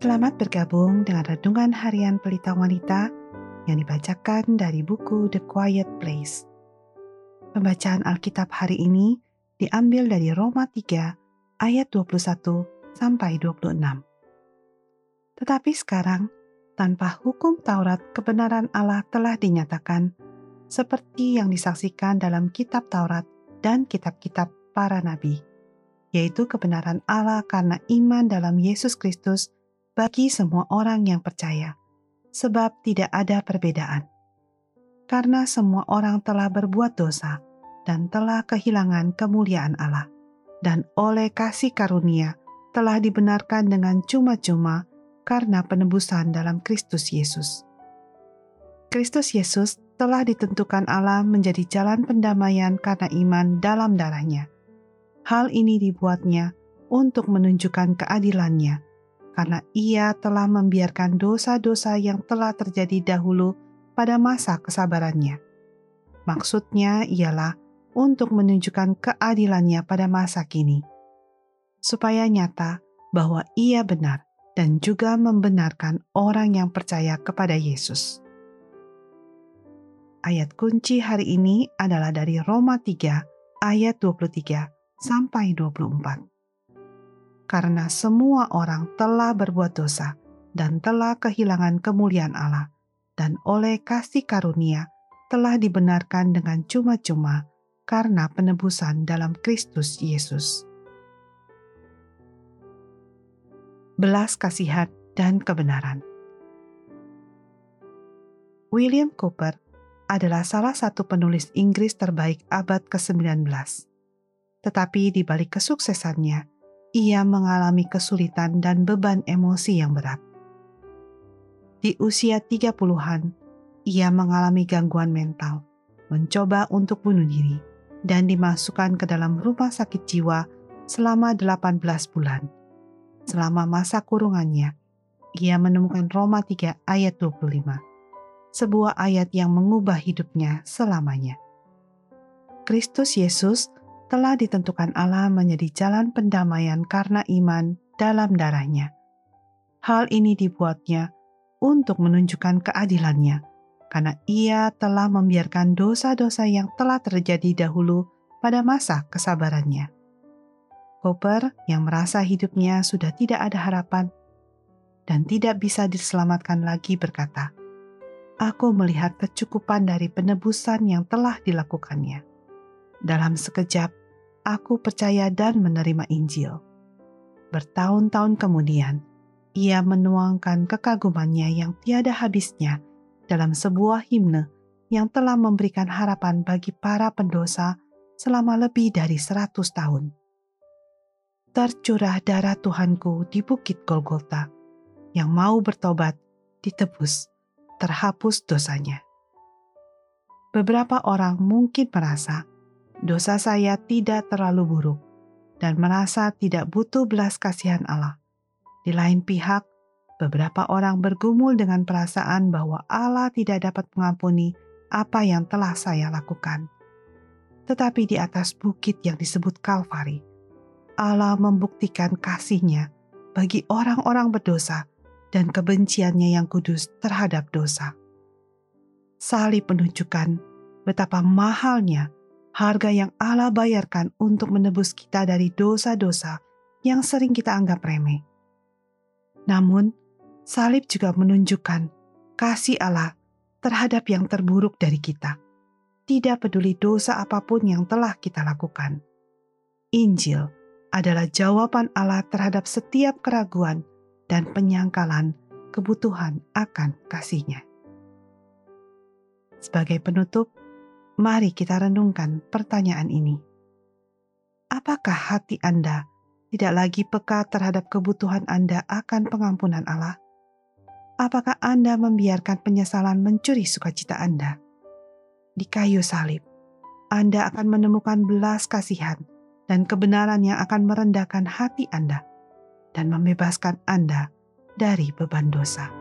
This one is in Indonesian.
Selamat bergabung dengan Renungan Harian Pelita Wanita yang dibacakan dari buku The Quiet Place. Pembacaan Alkitab hari ini diambil dari Roma 3 ayat 21 sampai 26. Tetapi sekarang, tanpa hukum Taurat, kebenaran Allah telah dinyatakan seperti yang disaksikan dalam kitab Taurat dan kitab-kitab para nabi yaitu kebenaran Allah karena iman dalam Yesus Kristus bagi semua orang yang percaya, sebab tidak ada perbedaan. Karena semua orang telah berbuat dosa dan telah kehilangan kemuliaan Allah, dan oleh kasih karunia telah dibenarkan dengan cuma-cuma karena penebusan dalam Kristus Yesus. Kristus Yesus telah ditentukan Allah menjadi jalan pendamaian karena iman dalam darahnya Hal ini dibuatnya untuk menunjukkan keadilannya, karena ia telah membiarkan dosa-dosa yang telah terjadi dahulu pada masa kesabarannya. Maksudnya ialah untuk menunjukkan keadilannya pada masa kini, supaya nyata bahwa ia benar dan juga membenarkan orang yang percaya kepada Yesus. Ayat kunci hari ini adalah dari Roma 3 ayat 23 sampai 24. Karena semua orang telah berbuat dosa dan telah kehilangan kemuliaan Allah, dan oleh kasih karunia telah dibenarkan dengan cuma-cuma karena penebusan dalam Kristus Yesus. Belas kasihan dan kebenaran. William Cooper adalah salah satu penulis Inggris terbaik abad ke-19 tetapi di balik kesuksesannya, ia mengalami kesulitan dan beban emosi yang berat. Di usia 30-an, ia mengalami gangguan mental, mencoba untuk bunuh diri, dan dimasukkan ke dalam rumah sakit jiwa selama 18 bulan. Selama masa kurungannya, ia menemukan Roma 3 ayat 25, sebuah ayat yang mengubah hidupnya selamanya. Kristus Yesus telah ditentukan Allah menjadi jalan pendamaian karena iman dalam darahnya. Hal ini dibuatnya untuk menunjukkan keadilannya, karena ia telah membiarkan dosa-dosa yang telah terjadi dahulu pada masa kesabarannya. Cooper yang merasa hidupnya sudah tidak ada harapan dan tidak bisa diselamatkan lagi berkata, Aku melihat kecukupan dari penebusan yang telah dilakukannya. Dalam sekejap, aku percaya dan menerima Injil. Bertahun-tahun kemudian, ia menuangkan kekagumannya yang tiada habisnya dalam sebuah himne yang telah memberikan harapan bagi para pendosa selama lebih dari seratus tahun. Tercurah darah Tuhanku di bukit Golgota, yang mau bertobat, ditebus, terhapus dosanya. Beberapa orang mungkin merasa dosa saya tidak terlalu buruk dan merasa tidak butuh belas kasihan Allah. Di lain pihak, beberapa orang bergumul dengan perasaan bahwa Allah tidak dapat mengampuni apa yang telah saya lakukan. Tetapi di atas bukit yang disebut Kalvari, Allah membuktikan kasihnya bagi orang-orang berdosa dan kebenciannya yang kudus terhadap dosa. Salib menunjukkan betapa mahalnya harga yang Allah bayarkan untuk menebus kita dari dosa-dosa yang sering kita anggap remeh. Namun, salib juga menunjukkan kasih Allah terhadap yang terburuk dari kita. Tidak peduli dosa apa pun yang telah kita lakukan. Injil adalah jawaban Allah terhadap setiap keraguan dan penyangkalan kebutuhan akan kasihnya. Sebagai penutup, Mari kita renungkan pertanyaan ini. Apakah hati Anda tidak lagi peka terhadap kebutuhan Anda akan pengampunan Allah? Apakah Anda membiarkan penyesalan mencuri sukacita Anda? Di kayu salib, Anda akan menemukan belas kasihan dan kebenaran yang akan merendahkan hati Anda dan membebaskan Anda dari beban dosa.